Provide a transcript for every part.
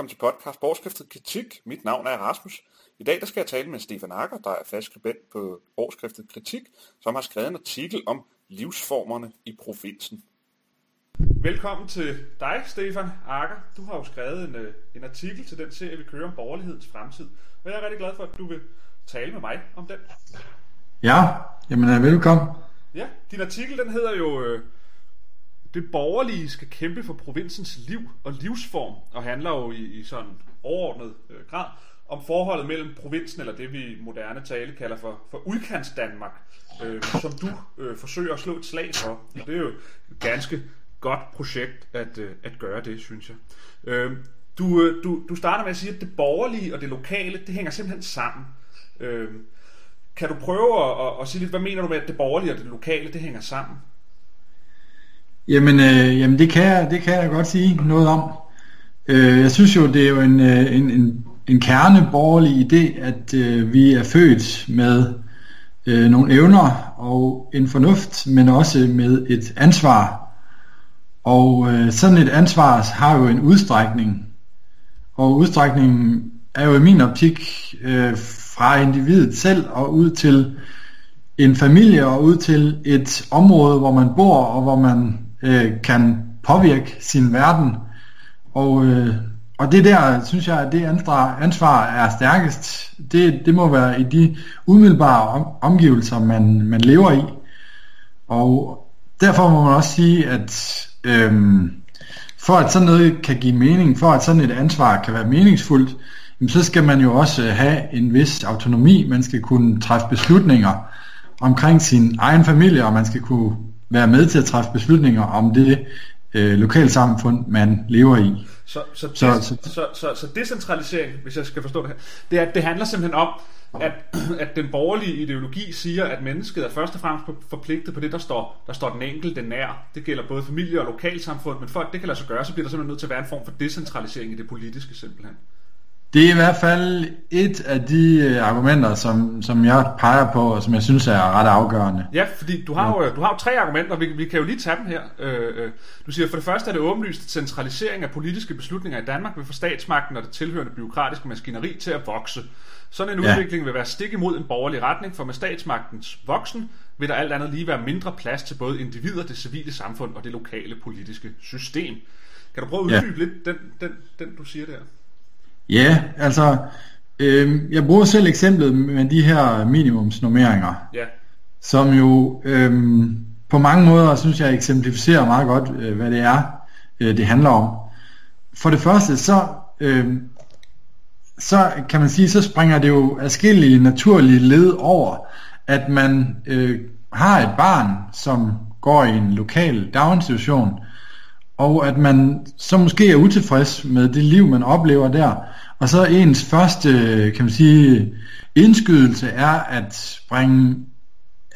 Velkommen til podcast Årskriftet Kritik. Mit navn er Rasmus. I dag der skal jeg tale med Stefan Akker, der er fast skribent på Årskriftet Kritik, som har skrevet en artikel om livsformerne i provinsen. Velkommen til dig, Stefan Akker. Du har jo skrevet en, øh, en artikel til den serie, vi kører om borgerlighedens fremtid. Og jeg er rigtig glad for, at du vil tale med mig om den. Ja, jamen øh, velkommen. Ja, din artikel den hedder jo øh, det borgerlige skal kæmpe for provinsens liv og livsform, og handler jo i, i sådan overordnet øh, grad om forholdet mellem provinsen, eller det vi moderne tale kalder for, for udkants Danmark, øh, som du øh, forsøger at slå et slag for. Og det er jo et ganske godt projekt at, øh, at gøre det, synes jeg. Øh, du, øh, du, du starter med at sige, at det borgerlige og det lokale, det hænger simpelthen sammen. Øh, kan du prøve at, at, at sige lidt, hvad mener du med, at det borgerlige og det lokale, det hænger sammen? Jamen, øh, jamen det, kan jeg, det kan jeg godt sige noget om. Øh, jeg synes jo, det er jo en, øh, en, en, en kerneborgerlig idé, at øh, vi er født med øh, nogle evner og en fornuft, men også med et ansvar. Og øh, sådan et ansvar har jo en udstrækning. Og udstrækningen er jo i min optik øh, fra individet selv og ud til en familie og ud til et område, hvor man bor og hvor man øh, kan påvirke sin verden. Og, øh, og det der, synes jeg, at det ansvar, ansvar er stærkest. Det, det må være i de umiddelbare om, omgivelser, man, man lever i. Og derfor må man også sige, at øh, for at sådan noget kan give mening, for at sådan et ansvar kan være meningsfuldt, så skal man jo også have en vis autonomi. Man skal kunne træffe beslutninger omkring sin egen familie, og man skal kunne være med til at træffe beslutninger om det øh, lokalsamfund, man lever i. Så, så, så, så, så, så, så decentralisering, hvis jeg skal forstå det her, det, er, det handler simpelthen om, at, at den borgerlige ideologi siger, at mennesket er først og fremmest forpligtet på det, der står, der står den enkelte nær. Det gælder både familie og lokalsamfund, men for at det kan lade sig gøre, så bliver der simpelthen nødt til at være en form for decentralisering i det politiske simpelthen. Det er i hvert fald et af de øh, argumenter, som, som jeg peger på, og som jeg synes er ret afgørende. Ja, fordi du har jo, du har jo tre argumenter, vi, vi kan jo lige tage dem her. Øh, øh. Du siger, for det første er det åbenlyst, at centralisering af politiske beslutninger i Danmark vil få statsmagten og det tilhørende byråkratiske maskineri til at vokse. Sådan en ja. udvikling vil være stik imod en borgerlig retning, for med statsmagtens voksen vil der alt andet lige være mindre plads til både individer, det civile samfund og det lokale politiske system. Kan du prøve at uddybe ja. lidt den, den, den, du siger der? Ja, altså, øh, jeg bruger selv eksemplet med de her minimumsnummeringer, ja. som jo øh, på mange måder, synes jeg, eksemplificerer meget godt, øh, hvad det er, øh, det handler om. For det første, så, øh, så kan man sige, så springer det jo afskillige naturlige led over, at man øh, har et barn, som går i en lokal daginstitution, og at man så måske er utilfreds med det liv, man oplever der, og så ens første, kan man sige, indskydelse er at springe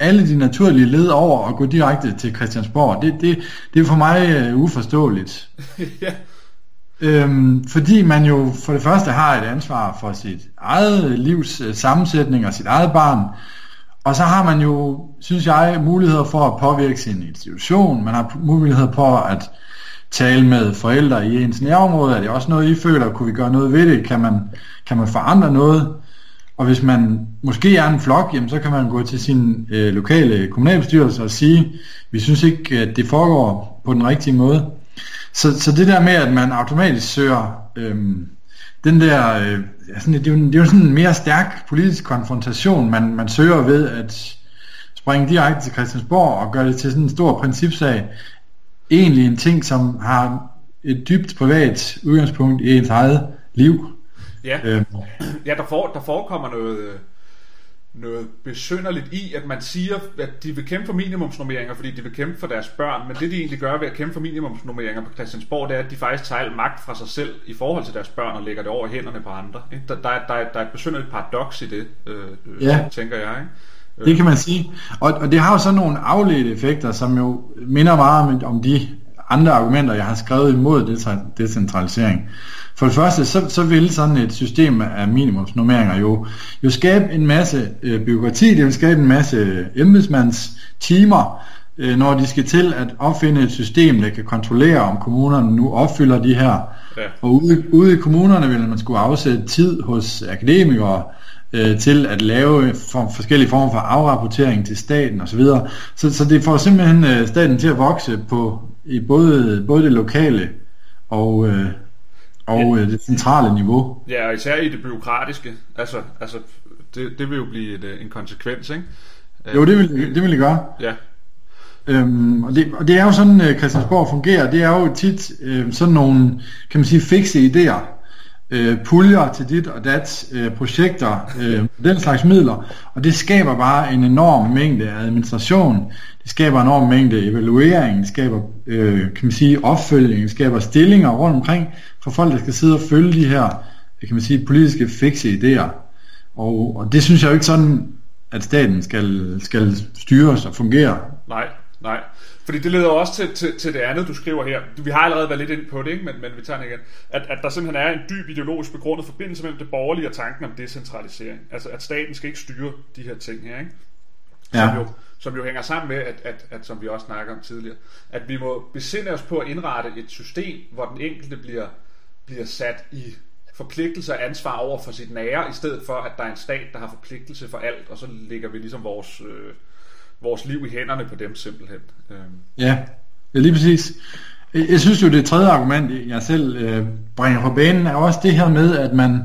alle de naturlige led over og gå direkte til Christiansborg. Det, det, det er for mig uh, uforståeligt. ja. Øhm, fordi man jo for det første har et ansvar for sit eget livs uh, sammensætning og sit eget barn, og så har man jo, synes jeg, muligheder for at påvirke sin institution, man har muligheder for at tale med forældre i ens nærområde? Er det også noget, I føler? Kunne vi gøre noget ved det? Kan man, kan man forandre noget? Og hvis man måske er en flok, jamen, så kan man gå til sin øh, lokale kommunalbestyrelse og sige, vi synes ikke, at det foregår på den rigtige måde. Så, så det der med, at man automatisk søger øh, den der, øh, sådan, det, er jo, det er jo sådan en mere stærk politisk konfrontation, man, man søger ved at springe direkte til Christiansborg og gøre det til sådan en stor principsag, egentlig en ting, som har et dybt privat udgangspunkt i ens eget liv. Ja, øhm. ja der, for, der forekommer noget, noget besynderligt i, at man siger, at de vil kæmpe for minimumsnormeringer, fordi de vil kæmpe for deres børn, men det de egentlig gør ved at kæmpe for minimumsnormeringer på Christiansborg, det er, at de faktisk tager al magt fra sig selv i forhold til deres børn og lægger det over hænderne på andre. Der, der, der, der er et besynderligt paradoks i det, øh, ja. tænker jeg. Ikke? Det kan man sige. Og, og det har jo sådan nogle afledte effekter, som jo minder meget om, om de andre argumenter, jeg har skrevet imod decentralisering. For det første, så, så vil sådan et system af minimumsnummeringer jo, jo skabe en masse øh, byråkrati, det vil skabe en masse embedsmands timer, øh, når de skal til at opfinde et system, der kan kontrollere, om kommunerne nu opfylder de her Ja. Og ude, ude i kommunerne ville man skulle afsætte tid hos akademikere øh, til at lave for, forskellige former for afrapportering til staten osv. Så, så, så det får simpelthen øh, staten til at vokse på i både, både det lokale og, øh, og øh, det centrale niveau. Ja, og især i det byråkratiske. Altså, altså det, det vil jo blive et, øh, en konsekvens, ikke? Jo, det vil det, vil det gøre. Ja. Øhm, og, det, og det er jo sådan, øh, Christiansborg fungerer. Det er jo tit øh, sådan nogle, kan man sige, fikse idéer. Øh, puljer til dit og dat, øh, projekter, øh, den slags midler. Og det skaber bare en enorm mængde administration. Det skaber en enorm mængde evaluering. Det skaber, øh, kan man sige, opfølging. Det skaber stillinger rundt omkring for folk, der skal sidde og følge de her, kan man sige, politiske fikse idéer. Og, og det synes jeg jo ikke sådan, at staten skal, skal styres og fungere. Nej, nej. Fordi det leder også til, til, til det andet, du skriver her. Vi har allerede været lidt ind på det, ikke? Men, men vi tager det igen. At, at der simpelthen er en dyb ideologisk begrundet forbindelse mellem det borgerlige og tanken om decentralisering. Altså at staten skal ikke styre de her ting her, ikke? Som, ja. jo, som jo hænger sammen med, at, at, at, som vi også snakker om tidligere, at vi må besinde os på at indrette et system, hvor den enkelte bliver, bliver sat i forpligtelse og ansvar over for sit nære, i stedet for, at der er en stat, der har forpligtelse for alt, og så lægger vi ligesom vores, øh, vores liv i hænderne på dem simpelthen. Øh. Ja, ja, lige præcis. Jeg synes jo, det tredje argument, jeg selv øh, bringer på banen, er også det her med, at man,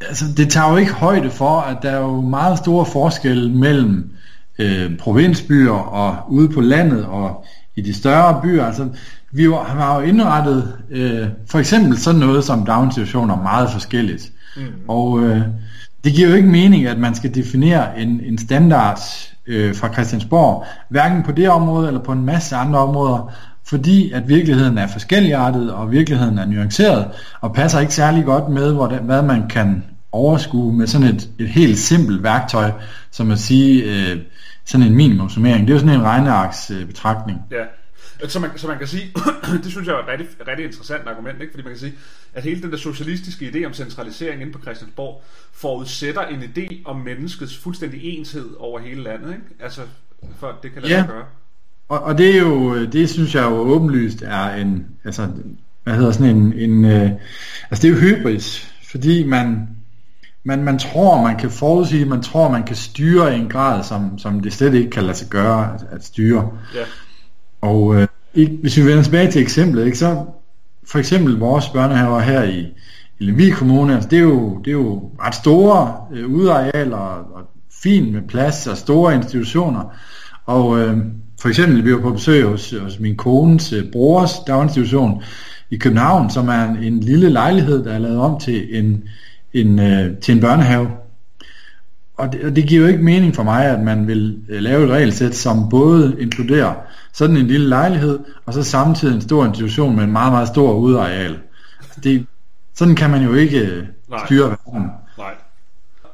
altså det tager jo ikke højde for, at der er jo meget store forskelle mellem øh, provinsbyer og ude på landet og i de større byer. Altså, vi har jo indrettet øh, for eksempel sådan noget som daginstitutioner meget forskelligt. Mm. Og øh, det giver jo ikke mening, at man skal definere en, en standard øh, fra Christiansborg, hverken på det område eller på en masse andre områder, fordi at virkeligheden er forskelligartet, og virkeligheden er nuanceret, og passer ikke særlig godt med, hvad man kan overskue med sådan et, et helt simpelt værktøj, som at sige øh, sådan en minimumsummering. Det er jo sådan en regnearksbetragtning. øh, betragtning. Ja. Så man, så man kan sige, det synes jeg er et rigtig, rigtig interessant argument, ikke? fordi man kan sige, at hele den der socialistiske idé om centralisering inde på Christiansborg forudsætter en idé om menneskets fuldstændig enshed over hele landet, ikke? Altså, for det kan lade ja. gøre. Og, og det er jo, det synes jeg jo åbenlyst er en, altså, hvad hedder sådan en, en øh, altså det er jo hybris, fordi man, man, man tror, man kan forudsige, man tror, man kan styre i en grad, som, som det slet ikke kan lade sig gøre at, at styre. Ja. Og øh, hvis vi vender tilbage til eksemplet, ikke, så for eksempel vores børnehaver her i, i Lemvig Kommune, altså det, er jo, det er jo ret store øh, udarealer og, og fint med plads og store institutioner. Og øh, for eksempel, vi var på besøg hos, hos min kones øh, brors daginstitution i København, som er en, en lille lejlighed, der er lavet om til en, en, øh, til en børnehave. Og det, og det giver jo ikke mening for mig, at man vil øh, lave et regelsæt, som både inkluderer sådan en lille lejlighed, og så samtidig en stor institution med en meget, meget stor udareal. Det, sådan kan man jo ikke øh, Nej. styre verden. Nej.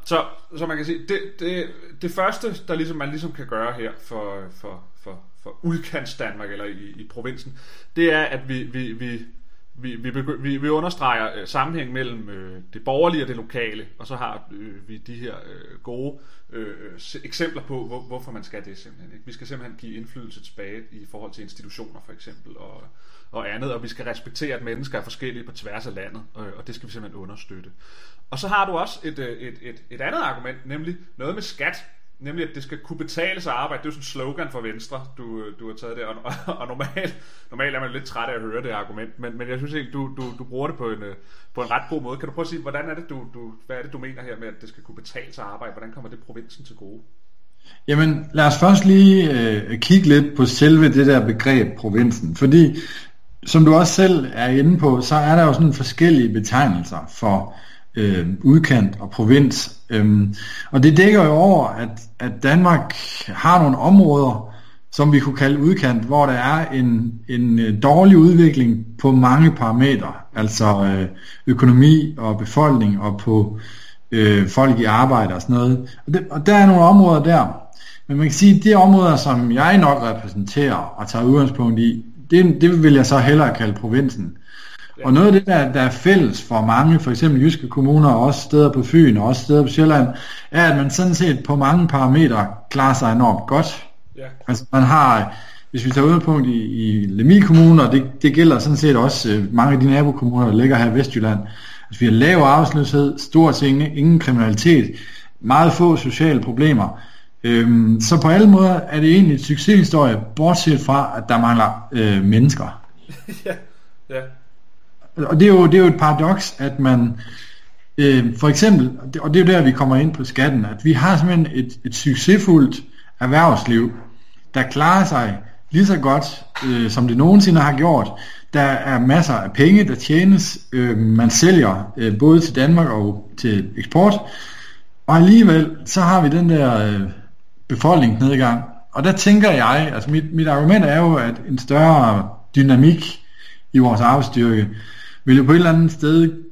Så, så man kan sige, det, det, det første, der ligesom, man ligesom kan gøre her for, for, for, for udkants Danmark, eller i, i provinsen, det er, at vi, vi, vi vi, vi, vi, vi understreger øh, sammenhæng mellem øh, det borgerlige og det lokale, og så har øh, vi de her øh, gode øh, øh, eksempler på, hvor, hvorfor man skal det simpelthen. Ikke? Vi skal simpelthen give indflydelse tilbage i forhold til institutioner for eksempel, og, og andet, og vi skal respektere, at mennesker er forskellige på tværs af landet, og, og det skal vi simpelthen understøtte. Og så har du også et, øh, et, et, et andet argument, nemlig noget med skat. Nemlig, at det skal kunne betale sig at arbejde. Det er jo sådan en slogan for Venstre, du, øh, du har taget der. Og, og, og normalt, normalt er man lidt træt af at høre det argument, men, men jeg synes ikke, du, du, du bruger det på en, øh, på en ret god måde. Kan du prøve at sige, hvordan er det, du, du, hvad er det, du mener her med, at det skal kunne betale sig at arbejde? Hvordan kommer det provinsen til gode? Jamen, lad os først lige øh, kigge lidt på selve det der begreb provinsen. Fordi, som du også selv er inde på, så er der jo sådan forskellige betegnelser for øh, udkant og provins. Øhm, og det dækker jo over, at, at Danmark har nogle områder, som vi kunne kalde udkant, hvor der er en, en øh, dårlig udvikling på mange parametre, altså øh, økonomi og befolkning og på øh, folk i arbejde og sådan noget. Og, det, og der er nogle områder der. Men man kan sige, at de områder, som jeg nok repræsenterer og tager udgangspunkt i, det, det vil jeg så hellere kalde provinsen. Og noget af det, der, der er fælles for mange, for eksempel jyske kommuner, og også steder på Fyn, og også steder på Sjælland, er, at man sådan set på mange parametre klarer sig enormt godt. Ja. Altså man har hvis vi tager udgangspunkt i, i Lemmy Kommune, og det, det gælder sådan set også øh, mange af de nabokommuner, der ligger her i Vestjylland, altså vi har lav arbejdsløshed, stort set ingen, ingen kriminalitet, meget få sociale problemer. Øhm, så på alle måder er det egentlig et succeshistorie, bortset fra, at der mangler øh, mennesker. ja, ja. Og det er jo, det er jo et paradoks, at man øh, for eksempel, og det er jo der, vi kommer ind på skatten, at vi har simpelthen et, et succesfuldt erhvervsliv, der klarer sig lige så godt, øh, som det nogensinde har gjort. Der er masser af penge, der tjenes. Øh, man sælger øh, både til Danmark og til eksport. Og alligevel, så har vi den der øh, befolkningsnedgang. Og der tænker jeg, altså mit, mit argument er jo, at en større dynamik i vores arbejdsstyrke vil jo på et eller andet sted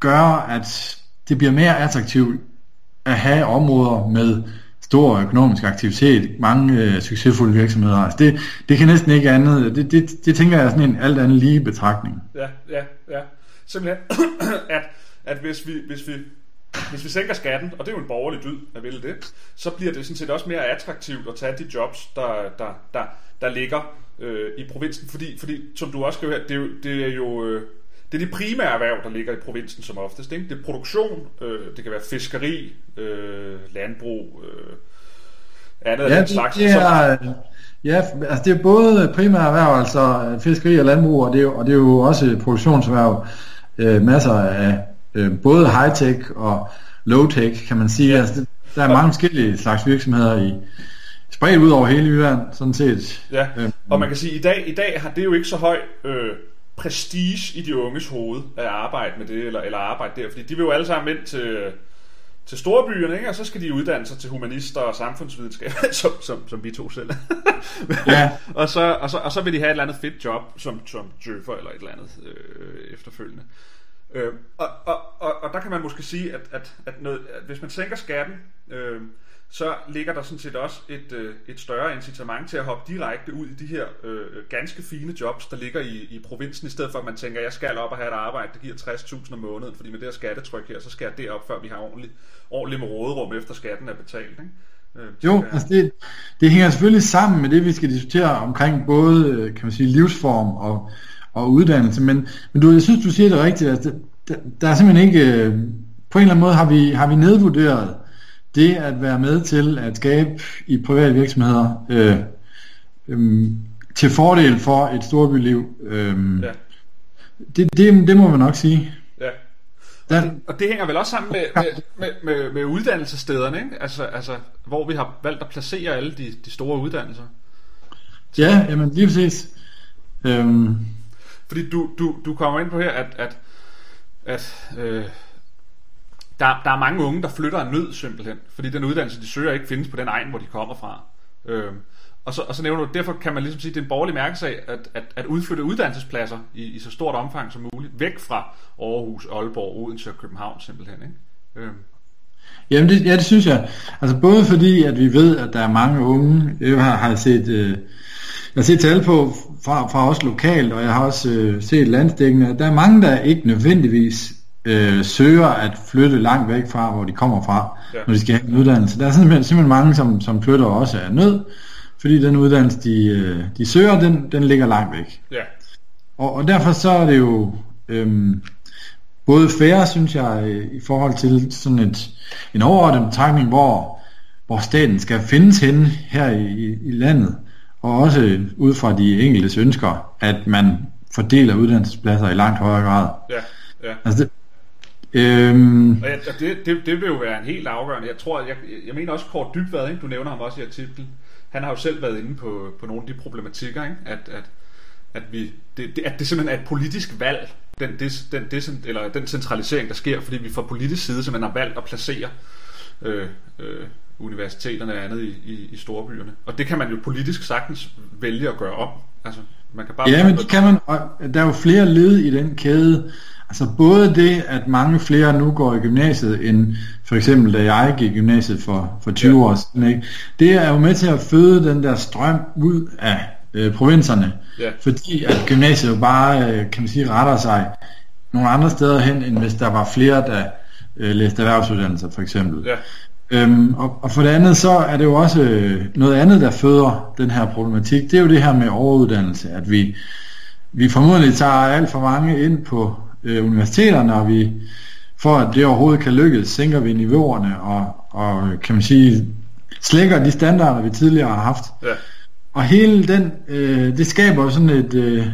gøre, at det bliver mere attraktivt at have områder med stor økonomisk aktivitet, mange øh, succesfulde virksomheder. Altså det, det kan næsten ikke andet. Det, det, det tænker jeg er sådan en alt andet lige betragtning. Ja, ja, ja. Simpelthen, at, at hvis vi, hvis vi hvis vi sænker skatten, og det er jo en borgerlig dyd, at vil det, så bliver det sådan set også mere attraktivt at tage de jobs, der, der, der, der ligger øh, i provinsen, fordi, fordi som du også skriver her, det er jo, det er jo øh, det er de primære erhverv, der ligger i provinsen som oftest. Ikke? Det er produktion, øh, det kan være fiskeri, øh, landbrug, øh, andet ja, af den slags. Det er, ja, altså det er både primære erhverv, altså fiskeri og landbrug, og det er, og det er jo også produktionserhverv. Øh, masser af øh, både high-tech og low-tech, kan man sige. Ja. Altså, det, der er mange forskellige slags virksomheder i, spredt ud over hele Jylland, sådan set. Ja, øh, og man kan sige, at i dag, i dag har det jo ikke så høj øh, prestige i de unges hoved at arbejde med det, eller, eller arbejde der, fordi de vil jo alle sammen ind til, til storbyerne, ikke? og så skal de uddanne sig til humanister og samfundsvidenskab, som, som, som vi to selv. ja. og, så, og, så, og så vil de have et eller andet fedt job, som, som djøffer eller et eller andet øh, efterfølgende. Øh, og, og, og, og der kan man måske sige, at, at, at, noget, at hvis man sænker skatten, øh, så ligger der sådan set også et, øh, et større incitament til at hoppe direkte ud i de her øh, ganske fine jobs, der ligger i, i provinsen, i stedet for at man tænker, jeg skal op og have et arbejde, der giver 60.000 om måneden, fordi med det her skattetryk her, så skal jeg derop, før vi har ordentligt, ordentligt med råderum efter skatten er betalt. Ikke? Øh, jo, altså det, det hænger selvfølgelig sammen med det, vi skal diskutere omkring både øh, kan man sige, livsform og, og uddannelse, men, men du, jeg synes, du siger det rigtigt, altså, der, der er simpelthen ikke, øh, på en eller anden måde har vi, har vi nedvurderet det at være med til at skabe i private virksomheder øh, øh, til fordel for et storbyliv, øh, ja. det, det, det må man nok sige. Ja. Og, det, og det hænger vel også sammen med, med, med, med, med uddannelsesstederne, ikke? Altså, altså, hvor vi har valgt at placere alle de, de store uddannelser. Ja, jamen lige præcis. Øhm. Fordi du, du, du kommer ind på her, at, at, at øh, der, der er mange unge, der flytter af nød simpelthen, fordi den uddannelse, de søger, ikke findes på den egen, hvor de kommer fra. Øhm, og, så, og så nævner du, derfor kan man ligesom sige, at det er en borgerlig mærkesag at, at, at udflytte uddannelsespladser i, i så stort omfang som muligt, væk fra Aarhus, Aalborg, Odense og København simpelthen. Ikke? Øhm. Jamen det, ja, det synes jeg. Altså både fordi, at vi ved, at der er mange unge, jeg har, har set... Øh, jeg har set tal på fra, fra os lokalt, og jeg har også øh, set landstækkende, der er mange, der ikke nødvendigvis øh, søger at flytte langt væk fra, hvor de kommer fra, ja. når de skal have en uddannelse. Der er simpelthen, simpelthen mange, som, som flytter også af nød, fordi den uddannelse, de, øh, de søger, den, den ligger langt væk. Ja. Og, og derfor så er det jo øhm, både fair, synes jeg, i forhold til sådan et, en overordnet betragtning, hvor, hvor staten skal findes hen her i, i landet, og også ud fra de enkeltes ønsker, at man fordeler uddannelsespladser i langt højere grad. Ja, ja. Altså det, Øhm... Og ja, det, det, det vil jo være en helt afgørende. Jeg tror, jeg, jeg mener også Kort Dybvad, ikke? du nævner ham også i artiklen. Han har jo selv været inde på, på nogle af de problematikker, ikke? At, at, at, vi, det, det, at det simpelthen er et politisk valg, den, des, den, des, eller den centralisering, der sker, fordi vi fra politisk side simpelthen har valgt at placere øh, øh, universiteterne og andet i, i, i storbyerne. Og det kan man jo politisk sagtens vælge at gøre om. Altså, man kan bare ja, men det kan man, der er jo flere led i den kæde. Altså både det, at mange flere nu går i gymnasiet, end for eksempel da jeg gik i gymnasiet for, for 20 ja. år siden, ikke? det er jo med til at føde den der strøm ud af øh, provinserne. Ja. Fordi at gymnasiet jo bare, øh, kan man sige, retter sig nogle andre steder hen, end hvis der var flere, der øh, læste erhvervsuddannelser for eksempel. Ja. Øhm, og, og for det andet, så er det jo også øh, noget andet, der føder den her problematik. Det er jo det her med overuddannelse, at vi, vi formodentlig tager alt for mange ind på øh, universiteterne, og vi, for at det overhovedet kan lykkes, sænker vi niveauerne, og, og kan man sige, slækker de standarder, vi tidligere har haft. Ja. Og hele den, øh, det skaber sådan et, øh,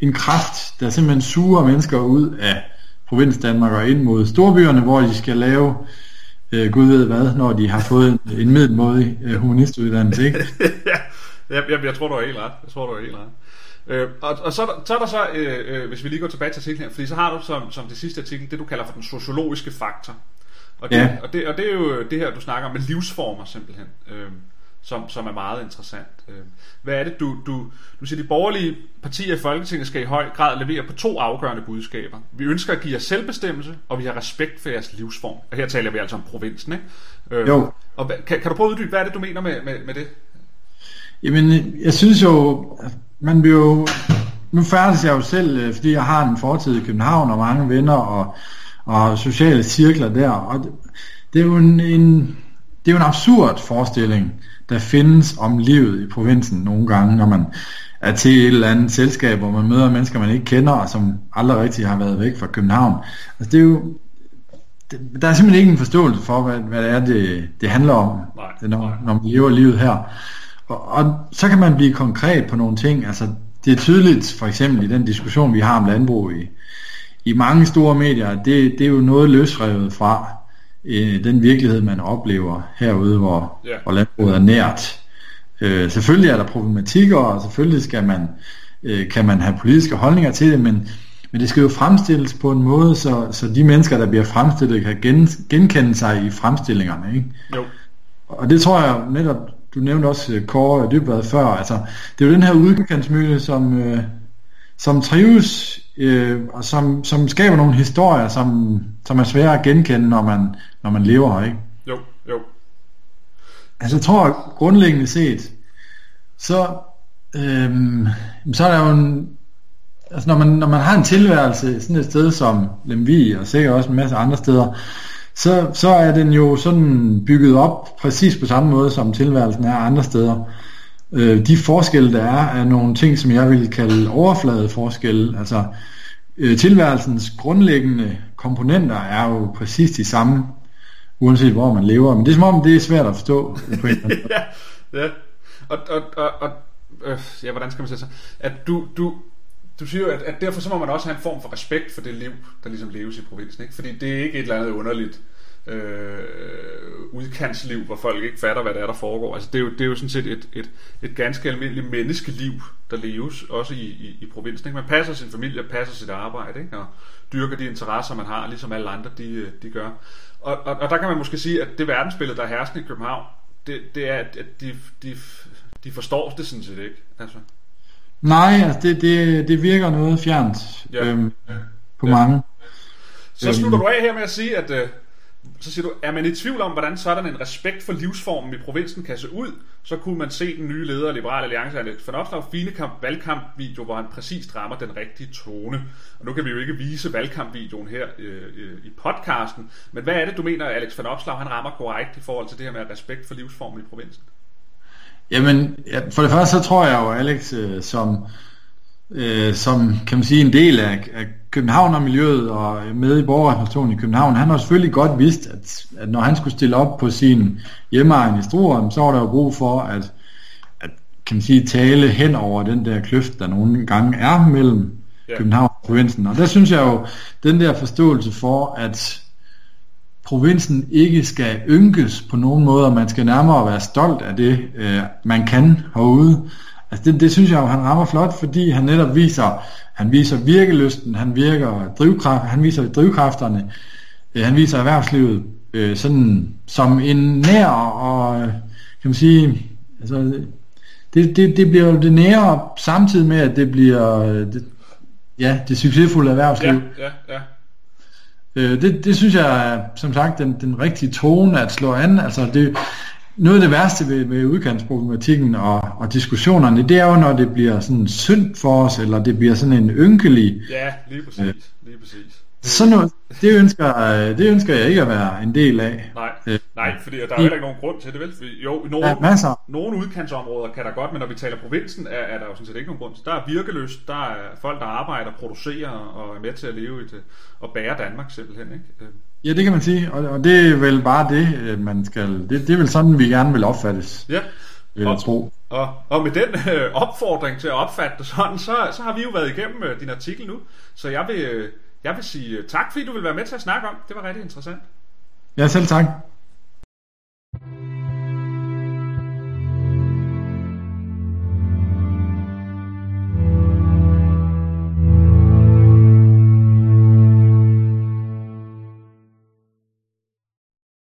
en kraft, der simpelthen suger mennesker ud af provins Danmark og ind mod storbyerne, hvor de skal lave øh, gud ved hvad, når de har fået en, en middelmådig øh, humanistuddannelse, ikke? ja, jeg, jeg, jeg tror, du har helt ret. Jeg tror, du har helt ret. Øh, og, og så, er der- så er der så, øh, øh, hvis vi lige går tilbage til artiklen her, fordi så har du som, som det sidste artikel, det du kalder for den sociologiske faktor. Og det, Ja. og det, og det er jo det her, du snakker om med livsformer simpelthen, øh, som, som er meget interessant. Øh, hvad er det, du, du, du siger, de borgerlige partier i Folketinget skal i høj grad levere på to afgørende budskaber. Vi ønsker at give jer selvbestemmelse, og vi har respekt for jeres livsform. Og her taler vi altså om provinsen, ikke? Øh, Jo. Og kan, kan du prøve at uddybe, hvad er det, du mener med, med, med det? Jamen, jeg synes jo, man vil jo... Nu færdes jeg jo selv, øh, fordi jeg har en fortid i København og mange venner og, og sociale cirkler der. Og det, det er jo en, en, det er jo en absurd forestilling, der findes om livet i provinsen nogle gange, når man er til et eller andet selskab, hvor man møder mennesker, man ikke kender, og som aldrig rigtig har været væk fra København. Altså, det er jo, det, der er simpelthen ikke en forståelse for, hvad, hvad det er, det, det handler om, Nej, når, nej. når man lever livet her. Og, og så kan man blive konkret på nogle ting. Altså, det er tydeligt, for eksempel i den diskussion, vi har om landbrug i, i mange store medier, det, det er jo noget løsrevet fra øh, den virkelighed, man oplever herude, hvor, Ja. hvor landbruget er nært. Øh, selvfølgelig er der problematikker, og selvfølgelig skal man, øh, kan man have politiske holdninger til det, men, men det skal jo fremstilles på en måde, så, så de mennesker, der bliver fremstillet, kan gen, genkende sig i fremstillingerne. Ikke? Jo. Og det tror jeg netop, du nævnte også øh, Kåre Dybvad før, altså det er jo den her udkantsmyte, som, øh, som trives, øh, og som, som skaber nogle historier, som, som er svære at genkende, når man, når man lever her, ikke? Jo, jo. Altså jeg tror grundlæggende set, så, øhm, så er der jo en, altså når man, når man har en tilværelse sådan et sted som Lemvig, og sikkert også en masse andre steder, så, så er den jo sådan bygget op præcis på samme måde, som tilværelsen er andre steder. Øh, de forskelle, der er, er nogle ting, som jeg vil kalde overfladeforskelle. Altså, øh, tilværelsens grundlæggende komponenter er jo præcis de samme, uanset hvor man lever. Men det er som om, det er svært at forstå. På en eller anden måde. ja, ja. Og, og, og, og øh, ja, hvordan skal man sige så? At du, du, du siger jo, at, at derfor så må man også have en form for respekt for det liv, der ligesom leves i provinsen. Ikke? Fordi det er ikke et eller andet underligt øh, udkantsliv, hvor folk ikke fatter, hvad det er, der foregår. Altså, det, er jo, det er jo sådan set et, et, et ganske almindeligt menneskeliv, der leves, også i, i, i provinsen. Ikke? Man passer sin familie, passer sit arbejde, ikke? og dyrker de interesser, man har, ligesom alle andre, de, de gør. Og, og, og der kan man måske sige, at det verdensbillede, der er herskende i København, det, det er, at at de, de, de forstår det sådan set ikke. Altså, Nej, altså det, det, det virker noget fjernt Ja. øhm, på Ja. mange. Så Øhm. slutter du af her med at sige, at øh, så siger du, er man i tvivl om, hvordan sådan en respekt for livsformen i provinsen kan se ud, så kunne man se den nye leder af Liberal Alliance, Alex van Opslag, fine kamp, valgkampvideo, hvor han præcist rammer den rigtige tone. Og nu kan vi jo ikke vise valgkampvideoen her øh, øh, i podcasten, men hvad er det, du mener, Alex van Opslag, han rammer korrekt i forhold til det her med respekt for livsformen i provinsen? Jamen, ja, for det første så tror jeg jo, Alex, øh, som, øh, som kan man sige en del af, af København og miljøet og med i borgerrepræsentationen i København, han har selvfølgelig godt vidst, at, at når han skulle stille op på sin hjemmeegn i Struer, så var der jo brug for at, at kan man sige, tale hen over den der kløft, der nogle gange er mellem Ja. København og provinsen. Og der synes jeg jo, den der forståelse for, at provinsen ikke skal ynkes på nogen måde, og man skal nærmere være stolt af det, øh, man kan herude. Altså det, det synes jeg jo, han rammer flot, fordi han netop viser, han viser virkelysten, han virker drivkraft, han viser drivkræfterne, øh, han viser erhvervslivet øh, sådan som en nær og, øh, kan man sige, altså, det, det, det bliver jo det nære, samtidig med, at det bliver, øh, det, ja, det succesfulde erhvervsliv. Ja, ja, ja. Øh, det, det synes jeg er, som sagt, den, den rigtige tone at slå an. Altså det, noget af det værste ved, ved udkantsproblematikken og, og diskussionerne, det er jo, når det bliver sådan synd for os, eller det bliver sådan en ynkelig, Ja, lige præcis. Lige præcis. Så nu, det, ønsker, øh, det ønsker jeg ikke at være en del af. Nej, Øh, nej fordi der er jo heller ikke nogen grund til det, vel? Fordi, jo, i nogle, er masser. nogle udkantsområder kan der godt, men når vi taler provinsen, er, er der jo sådan set ikke nogen grund til. Der er virkeløst, der er folk, der arbejder, producerer og er med til at leve i det, og bære Danmark simpelthen, ikke? Øh, Ja, det kan man sige, og, og det er vel bare det, man skal, det, det er vel sådan, vi gerne vil opfattes, Ja, vil jeg tro. og, og med den øh, opfordring til at opfatte det sådan, så, så har vi jo været igennem øh, din artikel nu. Så jeg vil, øh, jeg vil sige øh, tak, fordi du vil være med til at snakke om. Det var rigtig interessant. Ja, selv tak.